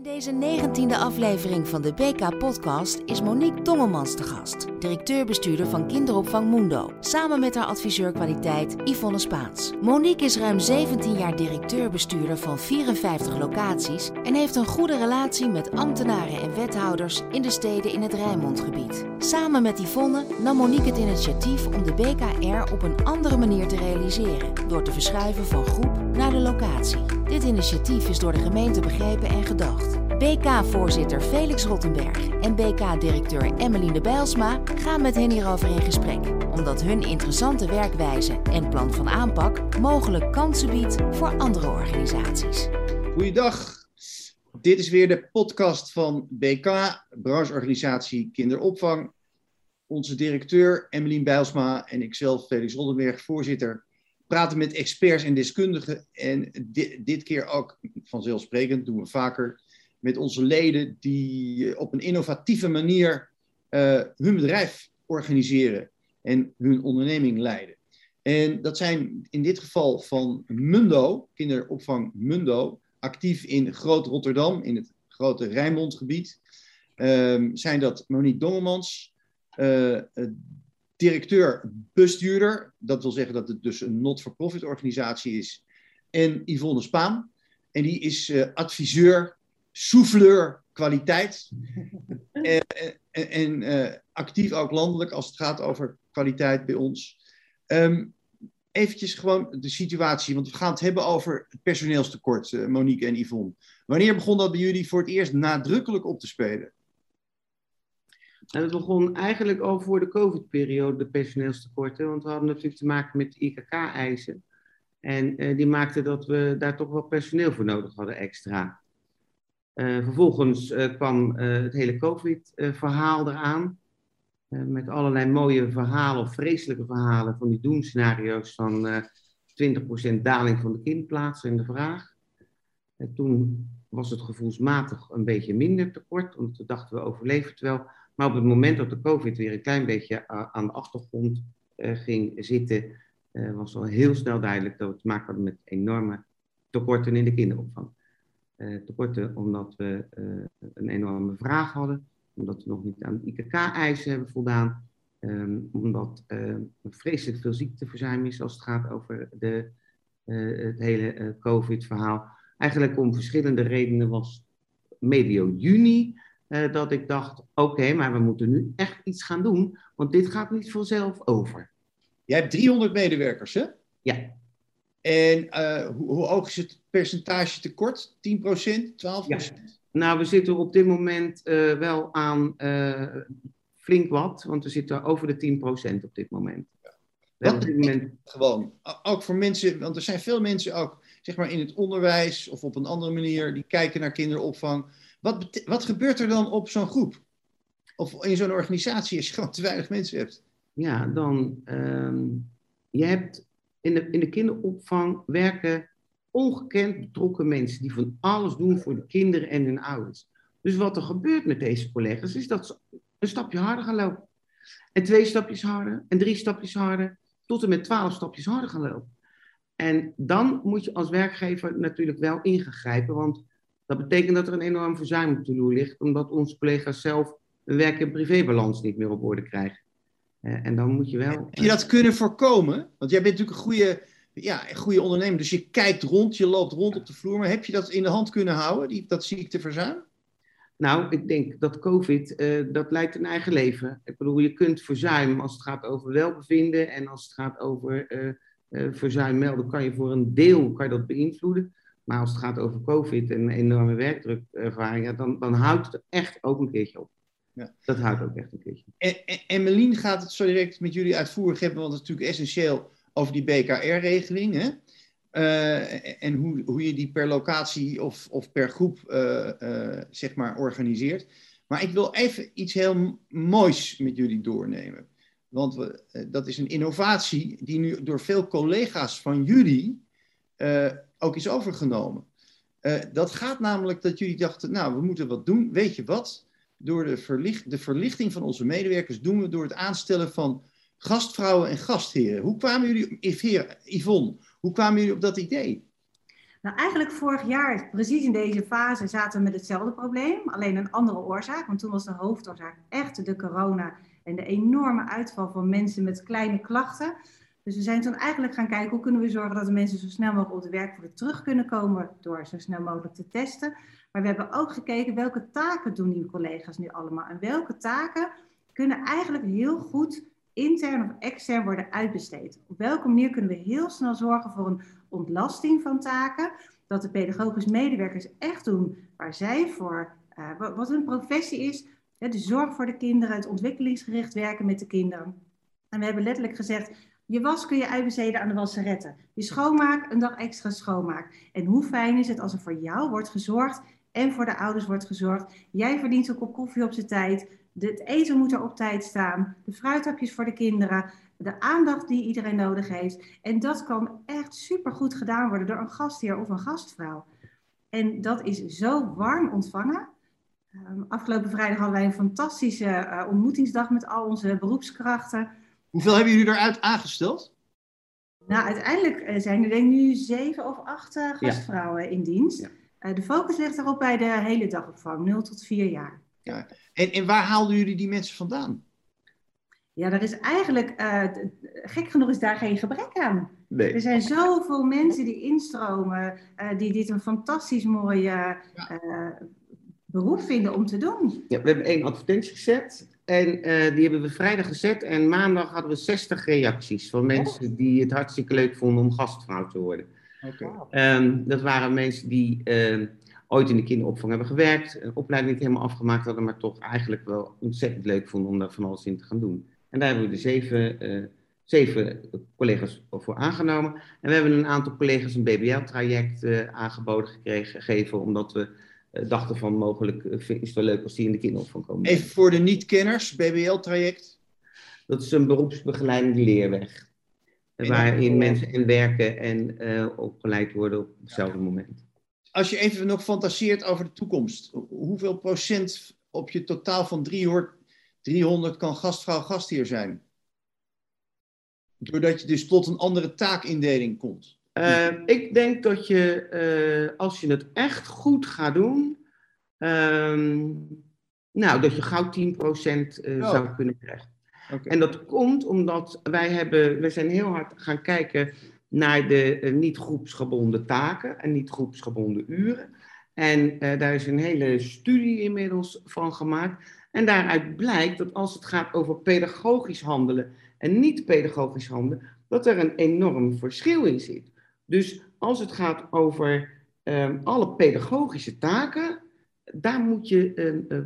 In deze negentiende aflevering van de BK-podcast is Monique Dongelmans te gast, directeur-bestuurder van kinderopvang Mundo, samen met haar adviseur kwaliteit Yvonne Spaans. Monique is ruim 17 jaar directeur-bestuurder van 54 locaties en heeft een goede relatie met ambtenaren en wethouders in de steden in het Rijnmondgebied. Samen met Yvonne nam Monique het initiatief om de BKR op een andere manier te realiseren, door te verschuiven van groep naar de locatie. Dit initiatief is door de gemeente begrepen en gedacht. BK-voorzitter Felix Rottenberg en BK-directeur Emmeline Bijlsma gaan met hen hierover in gesprek, omdat hun interessante werkwijze en plan van aanpak mogelijk kansen biedt voor andere organisaties. Goeiedag, dit is weer de podcast van BK, brancheorganisatie Kinderopvang. Onze directeur Emmeline Bijlsma en ikzelf, Felix Rottenberg, voorzitter, praten met experts en deskundigen. En dit, keer ook vanzelfsprekend, doen we vaker, met onze leden die op een innovatieve manier uh, hun bedrijf organiseren en hun onderneming leiden. En dat zijn in dit geval van Mundo, kinderopvang Mundo, actief in Groot Rotterdam, in het grote Rijnmondgebied. Um, zijn dat Monique Dongelmans, uh, directeur bestuurder, dat wil zeggen dat het dus een not-for-profit organisatie is, en Yvonne Spaan. En die is uh, adviseur souffleur kwaliteit. en, en, en uh, actief ook landelijk als het gaat over kwaliteit bij ons. Um, eventjes gewoon de situatie, want we gaan het hebben over het personeelstekort, Monique en Yvonne. Wanneer begon dat bij jullie voor het eerst nadrukkelijk op te spelen? En het begon eigenlijk al voor de COVID-periode, de personeelstekorten. Want we hadden natuurlijk te maken met IKK-eisen. En uh, die maakten dat we daar toch wel personeel voor nodig hadden extra. Uh, vervolgens uh, kwam het hele COVID-verhaal eraan. met allerlei mooie verhalen of vreselijke verhalen van die doemscenario's van 20% daling van de kindplaatsen in de vraag. toen was het gevoelsmatig een beetje minder tekort, want toen dachten we overleven het wel. Maar op het moment dat de COVID weer een klein beetje aan de achtergrond uh, ging zitten, uh, was al heel snel duidelijk dat we te maken hadden met enorme tekorten in de kinderopvang. Uh, tekorten omdat we een enorme vraag hadden, omdat we nog niet aan de IKK-eisen hebben voldaan, um, omdat er vreselijk veel ziekteverzuim is als het gaat over de, het hele COVID-verhaal. Eigenlijk om verschillende redenen was medio juni uh, dat ik dacht, oké, okay, maar we moeten nu echt iets gaan doen, want dit gaat niet vanzelf over. Jij hebt 300 medewerkers, hè? Ja. En uh, hoe, hoe, hoog is het percentage tekort? 10%, 12%? Ja. Nou, we zitten op dit moment uh, wel aan flink wat, want we zitten over de 10% op dit moment. Ja. Op dit moment... Gewoon, ook voor mensen, want er zijn veel mensen ook, zeg maar in het onderwijs of op een andere manier, die kijken naar kinderopvang wat, wat gebeurt er dan op zo'n groep? Of in zo'n organisatie als je gewoon te weinig mensen hebt? Ja, dan. Um, je hebt in de, in de kinderopvang werken ongekend betrokken mensen die van alles doen voor de kinderen en hun ouders. Dus wat er gebeurt met deze collega's is dat ze een stapje harder gaan lopen. En twee stapjes harder, en drie stapjes harder, tot en met twaalf stapjes harder gaan lopen. En dan moet je als werkgever natuurlijk wel ingrijpen, want dat betekent dat er een enorm verzuim op de loer ligt, omdat onze collega's zelf een werk- en privébalans niet meer op orde krijgen. Uh, en dan moet je wel. Heb je dat kunnen voorkomen? Want jij bent natuurlijk een goede, ja, een goede ondernemer, dus je kijkt rond, je loopt rond op de vloer. Maar heb je dat in de hand kunnen houden, die, dat ziekteverzuim? Nou, ik denk dat COVID, uh, dat leidt een eigen leven. Ik bedoel, je kunt verzuim als het gaat over welbevinden en als het gaat over uh, verzuim melden, kan je voor een deel kan je dat beïnvloeden. Maar als het gaat over COVID en enorme werkdrukervaringen, dan, dan houdt het echt ook een keertje op. Ja. Dat houdt ook echt een keertje. En, en Emmeline gaat het zo direct met jullie uitvoerig hebben, want het is natuurlijk essentieel over die BKR-regeling. Hè? Uh, en hoe, hoe je die per locatie of, of per groep uh, uh, zeg maar organiseert. Maar ik wil even iets heel moois met jullie doornemen. Want we, dat is een innovatie die nu door veel collega's van jullie ook is overgenomen. Uh, dat gaat namelijk dat jullie dachten, nou, we moeten wat doen. Weet je wat? Door de, verlicht, de verlichting van onze medewerkers doen we door het aanstellen van gastvrouwen en gastheren. Hoe kwamen jullie, Yvonne, hoe kwamen jullie op dat idee? Nou, eigenlijk vorig jaar, precies in deze fase, zaten we met hetzelfde probleem, alleen een andere oorzaak. Want toen was de hoofdoorzaak echt de corona en de enorme uitval van mensen met kleine klachten. Dus we zijn toen eigenlijk gaan kijken hoe kunnen we zorgen dat de mensen zo snel mogelijk op de werkvloer terug kunnen komen door zo snel mogelijk te testen. Maar we hebben ook gekeken welke taken doen die collega's nu allemaal en welke taken kunnen eigenlijk heel goed intern of extern worden uitbesteed. Op welke manier kunnen we heel snel zorgen voor een ontlasting van taken, dat de pedagogisch medewerkers echt doen waar zij voor, uh, wat hun professie is, de zorg voor de kinderen, het ontwikkelingsgericht werken met de kinderen. En we hebben letterlijk gezegd, je was kun je uitbesteden aan de wasseretten. Je schoonmaak, een dag extra schoonmaak. En hoe fijn is het als er voor jou wordt gezorgd en voor de ouders wordt gezorgd. Jij verdient een kop koffie op zijn tijd. Het eten moet er op tijd staan. De fruithapjes voor de kinderen. De aandacht die iedereen nodig heeft. En dat kan echt supergoed gedaan worden door een gastheer of een gastvrouw. En dat is zo warm ontvangen. Um, afgelopen vrijdag hadden wij een fantastische uh, ontmoetingsdag met al onze beroepskrachten. Hoeveel hebben jullie eruit aangesteld? Nou, uiteindelijk eh, zijn er denk ik nu zeven of acht uh, gastvrouwen ja. in dienst. Ja. de focus ligt erop bij de hele dagopvang, 0 tot 4 jaar. Ja. En, en waar haalden jullie die mensen vandaan? Ja, er is eigenlijk, gek genoeg is daar geen gebrek aan. Nee. Er zijn zoveel mensen die instromen, die dit een fantastisch mooie beroep vinden om te doen. Ja, we hebben één advertentie gezet en uh, die hebben we vrijdag gezet. En maandag hadden we 60 reacties van mensen oh. die het hartstikke leuk vonden om gastvrouw te worden. Okay. Um, dat waren mensen die uh, ooit in de kinderopvang hebben gewerkt, een opleiding niet helemaal afgemaakt hadden, maar toch eigenlijk wel ontzettend leuk vonden om daar van alles in te gaan doen. En daar hebben we de zeven, uh, zeven collega's voor aangenomen. En we hebben een aantal collega's een BBL-traject aangeboden gekregen, gegeven, omdat we uh, dachten van mogelijk uh, is het wel leuk als die in de kinderopvang komen. Even voor de niet-kenners, BBL-traject? Dat is een beroepsbegeleidende leerweg. En waarin mensen in werken en uh, opgeleid worden op hetzelfde ja. moment. Als je even nog fantaseert over de toekomst. Hoeveel procent op je totaal van 300, 300 kan gastvrouw gastheer zijn? Doordat je dus tot een andere taakindeling komt. Uh, ik denk dat je, uh, als je het echt goed gaat doen, uh, nou, dat je gauw 10% uh, oh. zou kunnen krijgen. Okay. En dat komt omdat wij hebben, we zijn heel hard gaan kijken naar de niet groepsgebonden taken en niet groepsgebonden uren. En daar is een hele studie inmiddels van gemaakt. En daaruit blijkt dat als het gaat over pedagogisch handelen en niet pedagogisch handelen, dat er een enorm verschil in zit. Dus als het gaat over um, alle pedagogische taken, daar moet je, uh,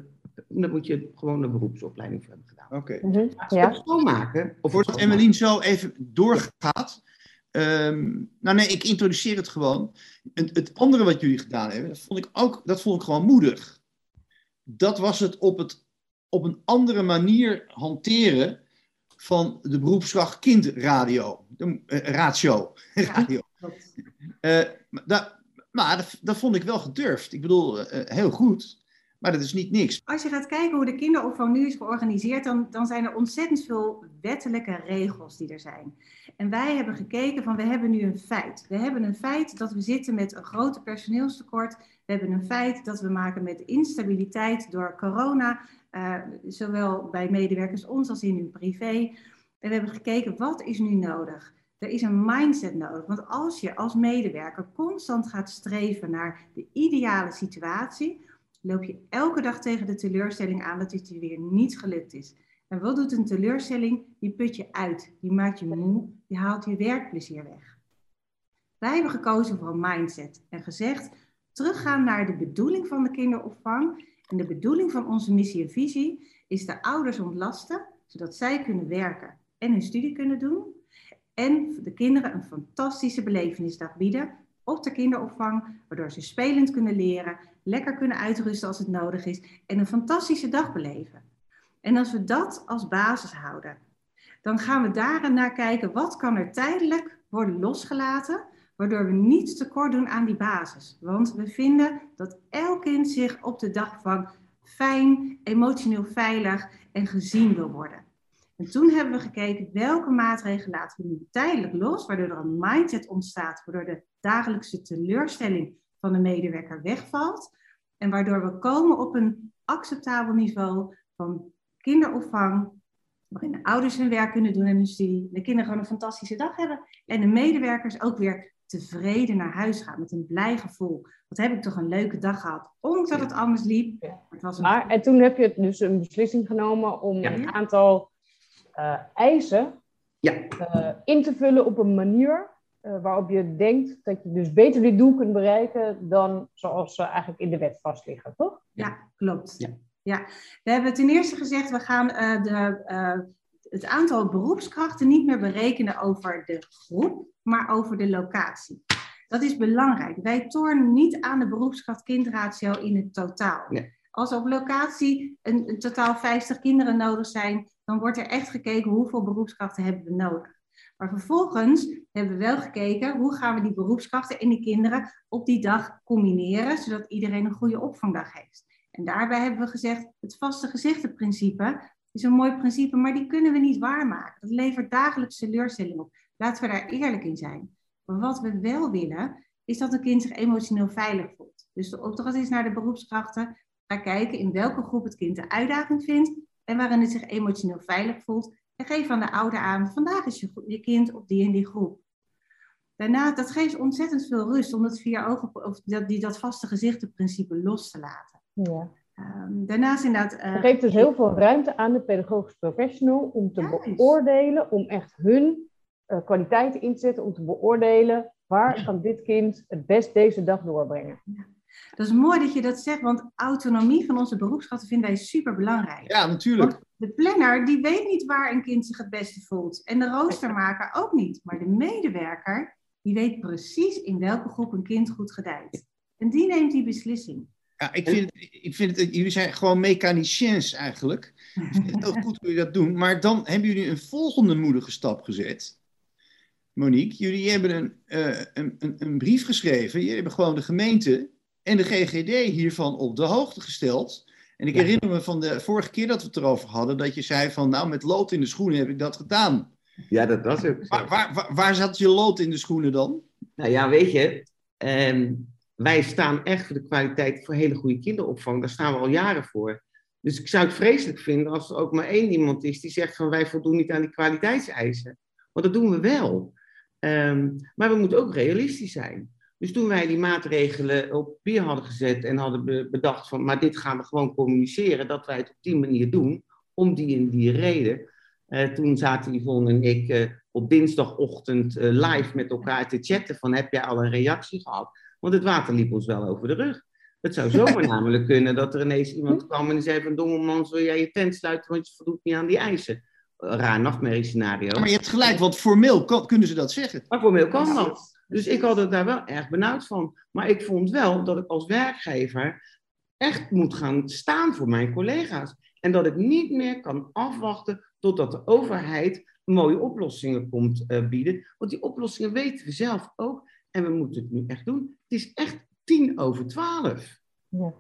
daar moet je gewoon een beroepsopleiding voor hebben gedaan. Oké. Okay. Mm -hmm. ja. Schoonmaken. Of Voordat Emmeline zo even doorgaat. Um, nou nee, ik introduceer het gewoon. Het, het, andere wat jullie gedaan hebben, dat vond ik ook dat vond ik gewoon moedig. Dat was het op, het op een andere manier hanteren van de beroepskracht kindradio. De, uh, ratio. radio. Uh, dat, maar dat, dat, vond ik wel gedurfd. Ik bedoel, uh, heel goed. Maar dat is niet niks. Als je gaat kijken hoe de kinderopvang nu is georganiseerd, dan, dan zijn er ontzettend veel wettelijke regels die er zijn. En wij hebben gekeken van, we hebben nu een feit. We hebben een feit dat we zitten met een grote personeelstekort. We hebben een feit dat we maken met instabiliteit door corona, uh, zowel bij medewerkers ons als in hun privé. En we hebben gekeken, wat is nu nodig? Er is een mindset nodig. Want als je als medewerker constant gaat streven naar de ideale situatie, loop je elke dag tegen de teleurstelling aan dat het je weer niet gelukt is. En wat doet een teleurstelling? Die put je uit, die maakt je moe, die haalt je werkplezier weg. Wij hebben gekozen voor een mindset en gezegd: teruggaan naar de bedoeling van de kinderopvang. En de bedoeling van onze missie en visie is de ouders ontlasten, zodat zij kunnen werken en hun studie kunnen doen en de kinderen een fantastische belevenisdag bieden op de kinderopvang, waardoor ze spelend kunnen leren, lekker kunnen uitrusten als het nodig is en een fantastische dag beleven. En als we dat als basis houden, dan gaan we daarna kijken wat kan er tijdelijk worden losgelaten, waardoor we niet tekort doen aan die basis. Want we vinden dat elk kind zich op de dagopvang fijn, emotioneel veilig en gezien wil worden. En toen hebben we gekeken welke maatregelen laten we nu tijdelijk los, waardoor er een mindset ontstaat, waardoor de dagelijkse teleurstelling van de medewerker wegvalt. En waardoor we komen op een acceptabel niveau van kinderopvang, waarin de ouders hun werk kunnen doen en hun studie, de kinderen gewoon een fantastische dag hebben en de medewerkers ook weer tevreden naar huis gaan met een blij gevoel. Wat heb ik toch een leuke dag gehad, ondanks dat het anders liep. Het was een... Maar, en toen heb je dus een beslissing genomen om Ja. een aantal eh, eisen Ja. eh, in te vullen op een manier eh, waarop je denkt dat je dus beter dit doel kunt bereiken dan zoals ze eigenlijk in de wet vastliggen, toch? Ja, klopt. Ja. Ja. We hebben ten eerste gezegd, we gaan eh, de, eh, het aantal beroepskrachten niet meer berekenen over de groep, maar over de locatie. Dat is belangrijk. Wij tornen niet aan de beroepskracht-kindratio in het totaal. Nee. Als op locatie een, een totaal 50 kinderen nodig zijn, dan wordt er echt gekeken hoeveel beroepskrachten hebben we nodig. Maar vervolgens hebben we wel gekeken hoe gaan we die beroepskrachten en die kinderen op die dag combineren, zodat iedereen een goede opvangdag heeft. En daarbij hebben we gezegd, het vaste gezichtenprincipe is een mooi principe, maar die kunnen we niet waarmaken. Dat levert dagelijks teleurstelling op. Laten we daar eerlijk in zijn. Maar wat we wel willen, is dat een kind zich emotioneel veilig voelt. Dus de opdracht is naar de beroepskrachten, ga kijken in welke groep het kind de uitdaging vindt en waarin het zich emotioneel veilig voelt. En geef aan de ouder aan, vandaag is je, je kind op die en die groep. Daarna, dat geeft ontzettend veel rust om dat vier ogen, of dat, die, dat vaste gezichtenprincipe los te laten. Ja. Ehm, daarnaast inderdaad. eh, Het geeft dus heel veel ruimte aan de pedagogisch professional om te Juist. beoordelen, om echt hun eh, kwaliteiten in te zetten, om te beoordelen waar kan dit kind het best deze dag doorbrengen. Dat is mooi dat je dat zegt, want autonomie van onze beroepskrachten vinden wij super belangrijk. Ja, natuurlijk. De planner die weet niet waar een kind zich het beste voelt. En de roostermaker ook niet. Maar de medewerker die weet precies in welke groep een kind goed gedijt. En die neemt die beslissing. Ja, ik vind, het, ik vind het, jullie zijn gewoon mechaniciens eigenlijk. Heel goed kun je dat doen. Maar dan hebben jullie een volgende moedige stap gezet. Monique, jullie hebben een, eh, een, een, een brief geschreven. Jullie hebben gewoon de gemeente en de GGD hiervan op de hoogte gesteld. En ik Ja. herinner me van de vorige keer dat we het erover hadden, dat je zei van, nou, met lood in de schoenen heb ik dat gedaan. Ja, dat was. Waar, waar, waar, waar zat je lood in de schoenen dan? Nou ja, weet je, ehm, wij staan echt voor de kwaliteit voor hele goede kinderopvang. Daar staan we al jaren voor. Dus ik zou het vreselijk vinden als er ook maar één iemand is die zegt van wij voldoen niet aan die kwaliteitseisen. Want dat doen we wel. Ehm, maar we moeten ook realistisch zijn. Dus toen wij die maatregelen op papier hadden gezet en hadden be- bedacht van, maar dit gaan we gewoon communiceren, dat wij het op die manier doen, om die en die reden. Eh, toen zaten Yvonne en ik eh, op dinsdagochtend eh, live met elkaar te chatten van, heb jij al een reactie gehad? Want het water liep ons wel over de rug. Het zou zomaar namelijk kunnen dat er ineens iemand kwam en zei van, Dongelmans, wil jij je tent sluiten, want je voldoet niet aan die eisen. Raar nachtmerriescenario. Maar je hebt gelijk, want formeel kan- kunnen ze dat zeggen. Maar formeel kan dat. Dus ik had het daar wel erg benauwd van. Maar ik vond wel dat ik als werkgever echt moet gaan staan voor mijn collega's. En dat ik niet meer kan afwachten totdat de overheid mooie oplossingen komt eh, bieden. Want die oplossingen weten we zelf ook. En we moeten het nu echt doen. Het is echt tien over twaalf. Ja.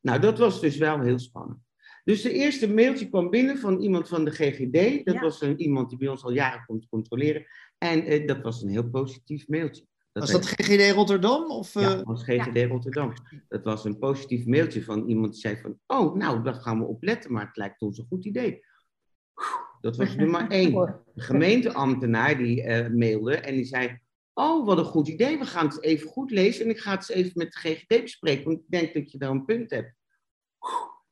Nou, dat was dus wel heel spannend. Dus de eerste mailtje kwam binnen van iemand van de GGD. Dat Ja. was een, iemand die bij ons al jaren komt controleren. En eh, dat was een heel positief mailtje. Was dat GGD Rotterdam? Of, eh, Ja, dat was GGD Rotterdam. Dat was een positief mailtje van iemand die zei van... Oh, nou, daar gaan we op letten, maar het lijkt ons een goed idee. Dat was nummer één. De gemeenteambtenaar die eh, mailde en die zei... Oh, wat een goed idee. We gaan het even goed lezen en ik ga het eens even met de GGD bespreken. Want ik denk dat je daar een punt hebt.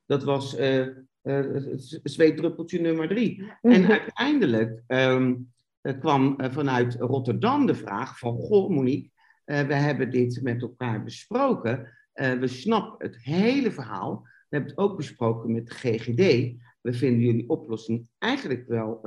Dat was eh, eh, het zweetdruppeltje nummer drie. En uiteindelijk ehm, eh, kwam vanuit Rotterdam de vraag van... Goh, Monique, we hebben dit met elkaar besproken. We snappen het hele verhaal. We hebben het ook besproken met de GGD. We vinden jullie oplossing eigenlijk wel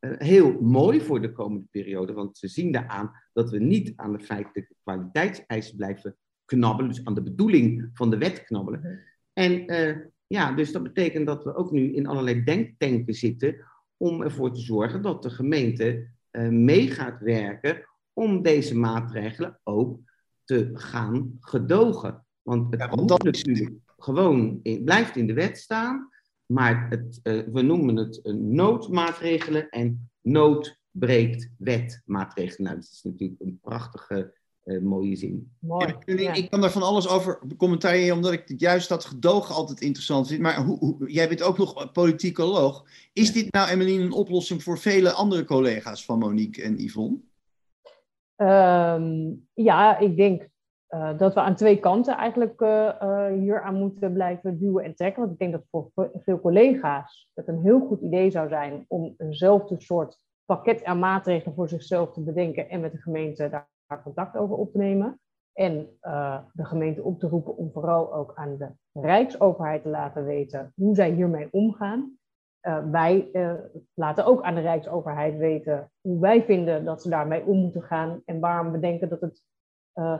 heel mooi voor de komende periode. Want ze zien daaraan dat we niet aan de feitelijke kwaliteitseisen blijven knabbelen. Dus aan de bedoeling van de wet knabbelen. En eh, ja, dus dat betekent dat we ook nu in allerlei denktanken zitten om ervoor te zorgen dat de gemeente eh, mee gaat werken om deze maatregelen ook te gaan gedogen. Want het Ja, want dat natuurlijk gewoon in, blijft in de wet staan. Maar het, uh, we noemen het noodmaatregelen en noodbreekt wetmaatregelen. Nou, dat is natuurlijk een prachtige uh, mooie zin. Mooi. Ik, ja. ik kan daar van alles over commentariëren, omdat ik juist dat gedogen altijd interessant vind. Maar hoe, hoe, jij bent ook nog politicoloog. Is dit nou, Emmeline, een oplossing voor vele andere collega's van Monique en Yvonne? Ehm, ja, ik denk uh, dat we aan twee kanten eigenlijk uh, hier aan moeten blijven duwen en trekken. Want ik denk dat voor veel collega's het een heel goed idee zou zijn om eenzelfde soort pakket aan maatregelen voor zichzelf te bedenken en met de gemeente daar contact over op te nemen. En uh, de gemeente op te roepen om vooral ook aan de Rijksoverheid te laten weten hoe zij hiermee omgaan. Uh, wij uh, laten ook aan de Rijksoverheid weten hoe wij vinden dat ze daarmee om moeten gaan en waarom we denken dat het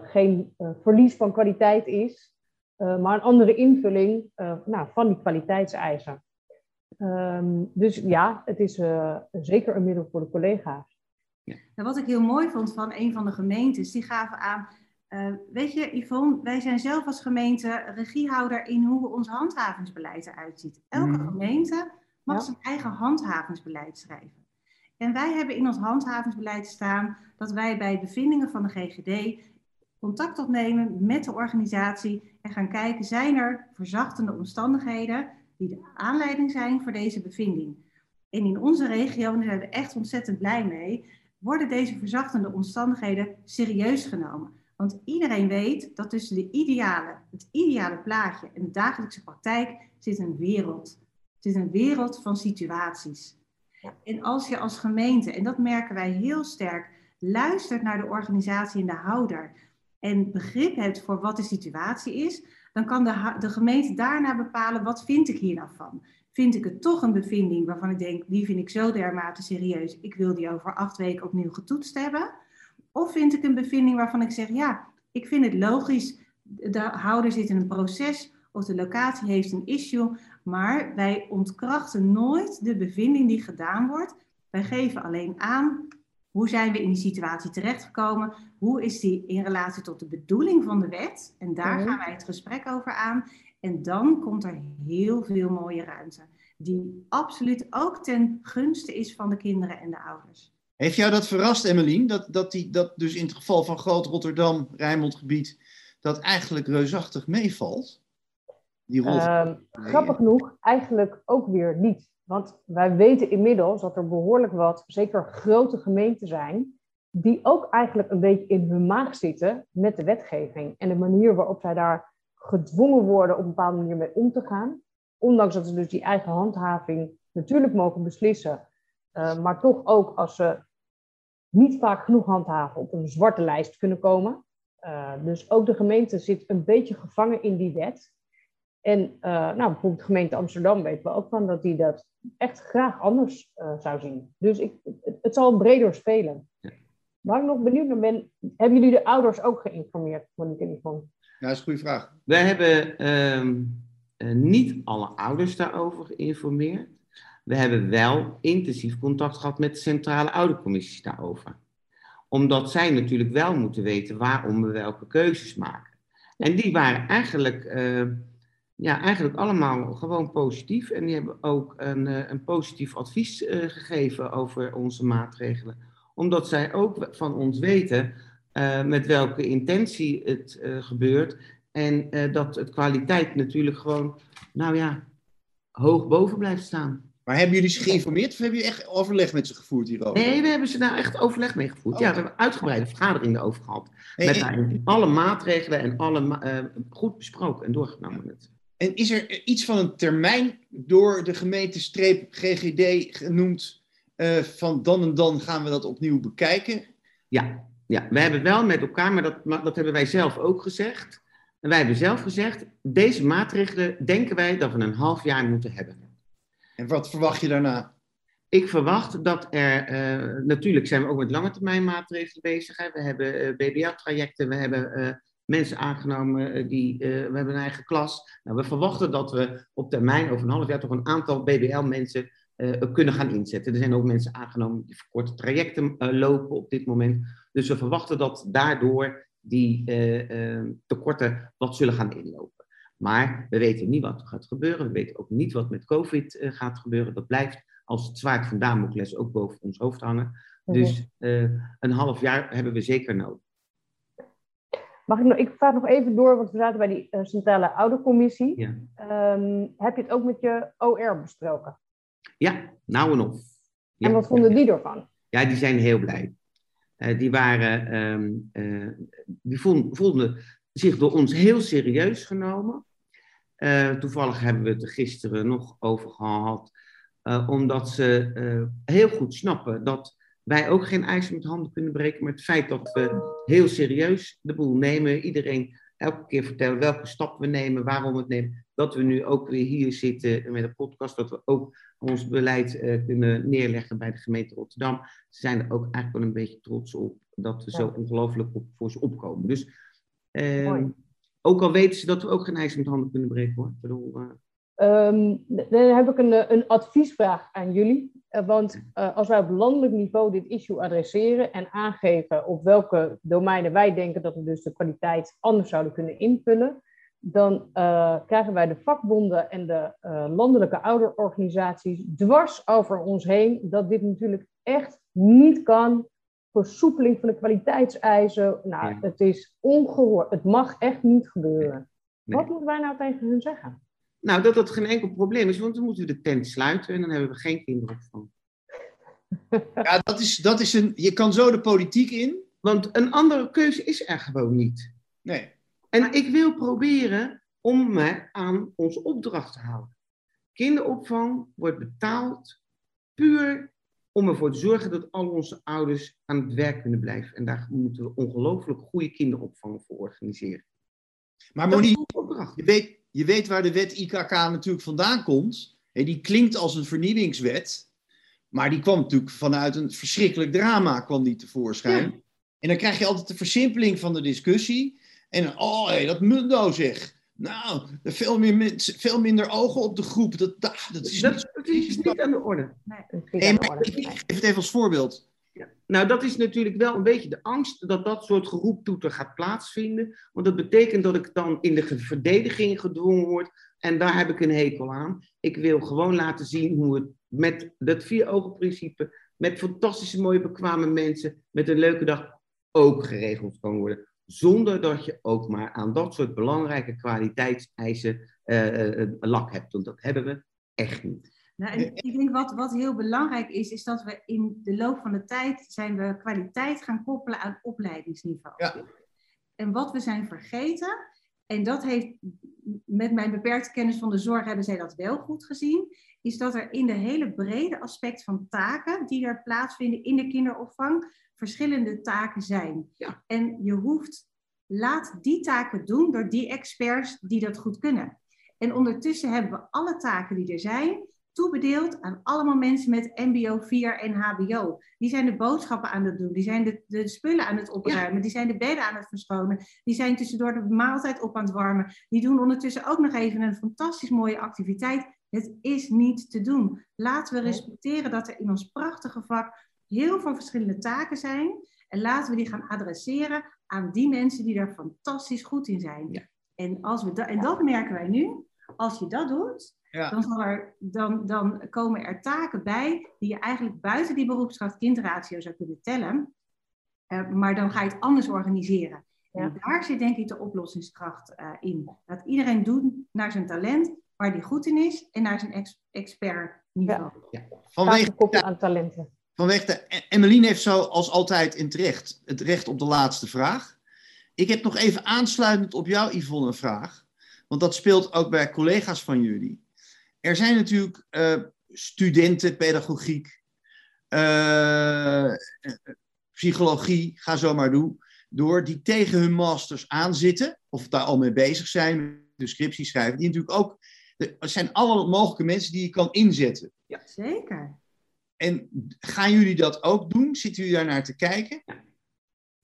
geen verlies van kwaliteit is, maar een andere invulling nou, van die kwaliteitseisen. Um, dus ja, het is zeker een middel voor de collega's. En wat ik heel mooi vond van een van de gemeentes, die gaven aan, uh, weet je Yvonne, wij zijn zelf als gemeente regiehouder in hoe ons handhavingsbeleid eruit ziet. Elke mm. gemeente mag ja. zijn eigen handhavingsbeleid schrijven. En wij hebben in ons handhavingsbeleid staan dat wij bij bevindingen van de GGD contact opnemen met de organisatie en gaan kijken, zijn er verzachtende omstandigheden die de aanleiding zijn voor deze bevinding. En in onze regio, en daar zijn we echt ontzettend blij mee, worden deze verzachtende omstandigheden serieus genomen. Want iedereen weet dat tussen de ideale, het ideale plaatje en de dagelijkse praktijk zit een wereld. Het is een wereld van situaties. En als je als gemeente, en dat merken wij heel sterk, luistert naar de organisatie en de houder en begrip hebt voor wat de situatie is, dan kan de, de gemeente daarna bepalen wat vind ik hier nou van vind ik het toch een bevinding waarvan ik denk, die vind ik zo dermate serieus, ik wil die over acht weken opnieuw getoetst hebben? Of vind ik een bevinding waarvan ik zeg, ja, ik vind het logisch, de houder zit in een proces of de locatie heeft een issue, maar wij ontkrachten nooit de bevinding die gedaan wordt. Wij geven alleen aan hoe zijn we in die situatie terechtgekomen, hoe is die in relatie tot de bedoeling van de wet en daar gaan wij het gesprek over aan. En dan komt er heel veel mooie ruimte, die absoluut ook ten gunste is van de kinderen en de ouders. Heeft jou dat verrast, Emmeline? Dat, dat, die, dat dus in het geval van Groot Rotterdam, Rijnmondgebied, dat eigenlijk reusachtig meevalt? Die rol uh, grappig genoeg, eigenlijk ook weer niet. Want wij weten inmiddels dat er behoorlijk wat, zeker grote gemeenten zijn, die ook eigenlijk een beetje in hun maag zitten met de wetgeving en de manier waarop zij daar gedwongen worden op een bepaalde manier mee om te gaan. Ondanks dat ze dus die eigen handhaving natuurlijk mogen beslissen, uh, maar toch ook als ze niet vaak genoeg handhaven op een zwarte lijst kunnen komen. Uh, dus ook de gemeente zit een beetje gevangen in die wet. En uh, nou, bijvoorbeeld de gemeente Amsterdam weten we ook van dat die dat echt graag anders zou zien. Dus ik, het, het zal breder spelen. Waar ik nog benieuwd naar ben, hebben jullie de ouders ook geïnformeerd, Monique en Yvonne? Ja, dat is een goede vraag. Wij hebben um, uh, niet alle ouders daarover geïnformeerd. We hebben wel intensief contact gehad met de centrale oudercommissies daarover. Omdat zij natuurlijk wel moeten weten waarom we welke keuzes maken. En die waren eigenlijk, uh, ja, eigenlijk allemaal gewoon positief. En die hebben ook een, uh, een positief advies gegeven over onze maatregelen. Omdat zij ook van ons weten uh, met welke intentie het uh, gebeurt. En uh, dat het kwaliteit natuurlijk gewoon, nou ja, hoog boven blijft staan. Maar hebben jullie ze geïnformeerd of hebben jullie echt overleg met ze gevoerd hierover? Nee, we hebben ze daar echt overleg mee gevoerd. Oh. Ja, we hebben uitgebreide vergaderingen over gehad. Hey, met en, alle maatregelen en alle goed besproken en doorgenomen. Met. En is er iets van een termijn door de gemeente streep GGD genoemd? van dan en dan gaan we dat opnieuw bekijken? Ja, ja, wij hebben wel met elkaar, maar dat, maar dat hebben wij zelf ook gezegd. En wij hebben zelf gezegd, deze maatregelen denken wij dat we een half jaar moeten hebben. En wat verwacht je daarna? Ik verwacht dat er, uh, natuurlijk zijn we ook met lange termijn maatregelen bezig. Hè. We hebben uh, BBL-trajecten, we hebben uh, mensen aangenomen, die, we hebben een eigen klas. Nou, we verwachten dat we op termijn, over een half jaar, toch een aantal BBL-mensen kunnen gaan inzetten. Er zijn ook mensen aangenomen die verkorte trajecten lopen op dit moment. Dus we verwachten dat daardoor die uh, uh, tekorten wat zullen gaan inlopen. Maar we weten niet wat er gaat gebeuren. We weten ook niet wat met COVID uh, gaat gebeuren. Dat blijft als het zwaard van Damocles ook boven ons hoofd hangen. Dus uh, een half jaar hebben we zeker nodig. Mag ik nog, ik vraag nog even door, want we zaten bij die uh, Centrale Oudercommissie. Ja. Um, heb je het ook met je OR besproken? Ja, nou en of. Ja. En wat vonden die ervan? Ja, die zijn heel blij. Uh, die waren, um, uh, die voelden, voelden, zich door ons heel serieus genomen. Uh, toevallig hebben we het er gisteren nog over gehad, omdat ze heel goed snappen dat wij ook geen ijzer met handen kunnen breken, maar het feit dat we heel serieus de boel nemen, iedereen elke keer vertellen welke stap we nemen, waarom we het nemen, dat we nu ook weer hier zitten met een podcast, dat we ook ons beleid uh, kunnen neerleggen bij de gemeente Rotterdam. Ze zijn er ook eigenlijk wel een beetje trots op dat we ja. zo ongelooflijk op, voor ze opkomen. Dus uh, ook al weten ze dat we ook geen ijzer met handen kunnen breken hoor. Ik bedoel, uh... um, dan heb ik een, een adviesvraag aan jullie. Want als wij op landelijk niveau dit issue adresseren en aangeven op welke domeinen wij denken dat we dus de kwaliteit anders zouden kunnen invullen, dan uh, krijgen wij de vakbonden en de uh, landelijke ouderorganisaties dwars over ons heen dat dit natuurlijk echt niet kan. Versoepeling van de kwaliteitseisen. Nou, het is ongehoord. Het mag echt niet gebeuren. Nee. Wat moeten wij nou tegen hun zeggen? Nou, dat dat geen enkel probleem is, want dan moeten we de tent sluiten en dan hebben we geen kinderopvang. Ja, dat is, dat is een. Je kan zo de politiek in. Want een andere keuze is er gewoon niet. Nee. En ik wil proberen om me aan onze opdracht te houden. Kinderopvang wordt betaald puur om ervoor te zorgen dat al onze ouders aan het werk kunnen blijven. En daar moeten we ongelooflijk goede kinderopvang voor organiseren. Maar Monique, je weet, je weet waar de wet IKK natuurlijk vandaan komt. Die klinkt als een vernieuwingswet. Maar die kwam natuurlijk vanuit een verschrikkelijk drama kwam die tevoorschijn. Ja. En dan krijg je altijd de versimpeling van de discussie. En oh, hey, dat Mundo zeg. Nou, veel, meer, veel minder ogen op de groep. Dat, dat, dat is, dat, niet, dat is niet aan de orde. Nee, nee maar ik geef het even als voorbeeld. Nou, dat is natuurlijk wel een beetje de angst dat dat soort geroeptoeter gaat plaatsvinden. Want dat betekent dat ik dan in de verdediging gedwongen word. En daar heb ik een hekel aan. Ik wil gewoon laten zien hoe het met dat vier ogen principe, met fantastische mooie bekwame mensen, met een leuke dag ook geregeld kan worden zonder dat je ook maar aan dat soort belangrijke kwaliteitseisen uh, uh, lak hebt. Want dat hebben we echt niet. Nou, en ik denk wat, wat heel belangrijk is, is dat we in de loop van de tijd zijn we kwaliteit gaan koppelen aan opleidingsniveau. Ja. En wat we zijn vergeten, en dat heeft met mijn beperkte kennis van de zorg hebben zij dat wel goed gezien, is dat er in de hele brede aspect van taken die er plaatsvinden in de kinderopvang, verschillende taken zijn. Ja. En je hoeft, laat die taken doen door die experts die dat goed kunnen. En ondertussen hebben we alle taken die er zijn, toebedeeld aan allemaal mensen met MBO 4 en HBO. Die zijn de boodschappen aan het doen, die zijn de, de spullen aan het opruimen, ja. die zijn de bedden aan het verschonen, die zijn tussendoor de maaltijd op aan het warmen. Die doen ondertussen ook nog even een fantastisch mooie activiteit. Het is niet te doen. Laten we respecteren dat er in ons prachtige vak heel veel verschillende taken zijn. En laten we die gaan adresseren aan die mensen die daar fantastisch goed in zijn. Ja. En, als we da- en dat merken wij nu. Als je dat doet, Ja. dan, zal er, dan, dan komen er taken bij die je eigenlijk buiten die beroepskracht kindratio zou kunnen tellen. Eh, maar dan ga je het anders organiseren. Ja. En daar zit denk ik de oplossingskracht eh, in. Dat iedereen doet naar zijn talent, waar die goed in is, en naar zijn ex- expert niveau. Vanwege, Taken koppelen aan talenten. vanwege de, Emmeline heeft zoals altijd in het recht, het recht op de laatste vraag. Ik heb nog even aansluitend op jou, Yvonne, een vraag. Want dat speelt ook bij collega's van jullie. Er zijn natuurlijk eh, studenten pedagogiek, eh, psychologie, ga zo maar doen, door, die tegen hun masters aanzitten, of daar al mee bezig zijn, de scriptie schrijven, die natuurlijk ook, er zijn alle mogelijke mensen die je kan inzetten. Zeker. En gaan jullie dat ook doen? Zitten jullie daar naar te kijken?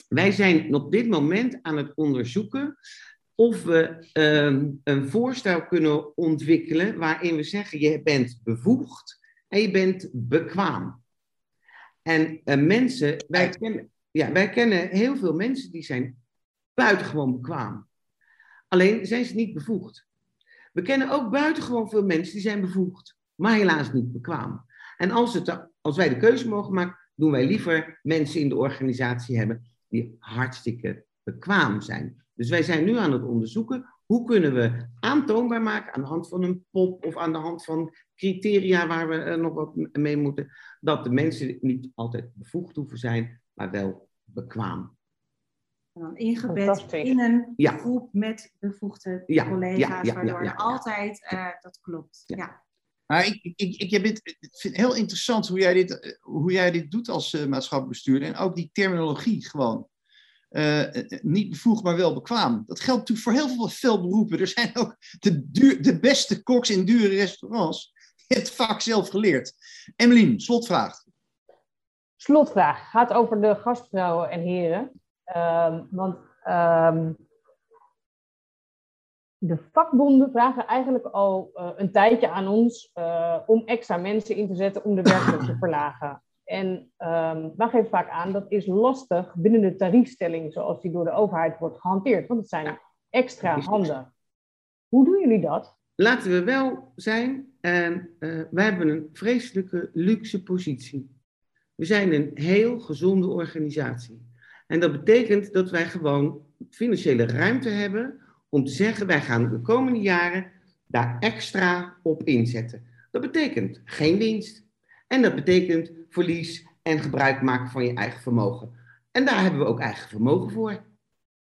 Wij zijn op dit moment aan het onderzoeken of we ehm, een voorstel kunnen ontwikkelen waarin we zeggen je bent bevoegd en je bent bekwaam. En eh, mensen, wij kennen, ja, wij kennen heel veel mensen die zijn buitengewoon bekwaam. Alleen zijn ze niet bevoegd. We kennen ook buitengewoon veel mensen die zijn bevoegd, maar helaas niet bekwaam. En als, het, als wij de keuze mogen maken, doen wij liever mensen in de organisatie hebben die hartstikke bekwaam zijn. Dus wij zijn nu aan het onderzoeken hoe kunnen we aantoonbaar maken aan de hand van een pop of aan de hand van criteria waar we nog wat mee moeten, dat de mensen niet altijd bevoegd hoeven zijn, maar wel bekwaam. En dan ingebed in een groep met bevoegde collega's, waardoor er altijd, uh, dat klopt. Ja. Maar ik, ik, ik, ik vind het heel interessant hoe jij dit, eh, hoe jij dit doet als uh, maatschappelijk bestuurder. En ook die terminologie gewoon. Uh, niet bevoegd, maar wel bekwaam. Dat geldt natuurlijk voor heel veel, veel beroepen. Er zijn ook de, duur, de beste koks in dure restaurants. Die het vaak zelf geleerd. Emmeline, slotvraag. Slotvraag gaat over de gastvrouwen en heren. Um, want um, de vakbonden vragen eigenlijk al uh, een tijdje aan ons om extra mensen in te zetten om de werkdruk te verlagen. En um, geven vaak aan dat is lastig binnen de tariefstelling zoals die door de overheid wordt gehanteerd. Want het zijn extra handen. Hoe doen jullie dat? Laten we wel zijn, uh, wij hebben een vreselijke luxe positie. We zijn een heel gezonde organisatie. En dat betekent dat wij gewoon financiële ruimte hebben om te zeggen, wij gaan de komende jaren daar extra op inzetten. Dat betekent geen winst. En dat betekent verlies en gebruik maken van je eigen vermogen. En daar hebben we ook eigen vermogen voor.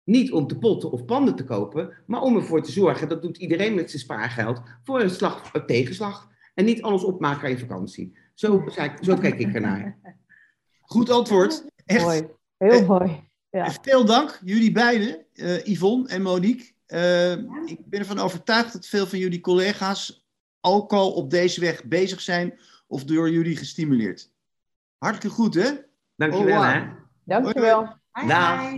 Niet om te potten of panden te kopen, maar om ervoor te zorgen, dat doet iedereen met zijn spaargeld, voor een, slag, een tegenslag. En niet alles opmaken in vakantie. Zo, zo kijk ik ernaar. Goed antwoord. Echt. Mooi. Heel eh, mooi. Ja. Veel dank, jullie beiden, uh, Yvonne en Monique. Uh, ik ben ervan overtuigd dat veel van jullie collega's ook al op deze weg bezig zijn of door jullie gestimuleerd. Hartelijk goed, hè? Dankjewel, hè? Dankjewel. Dag.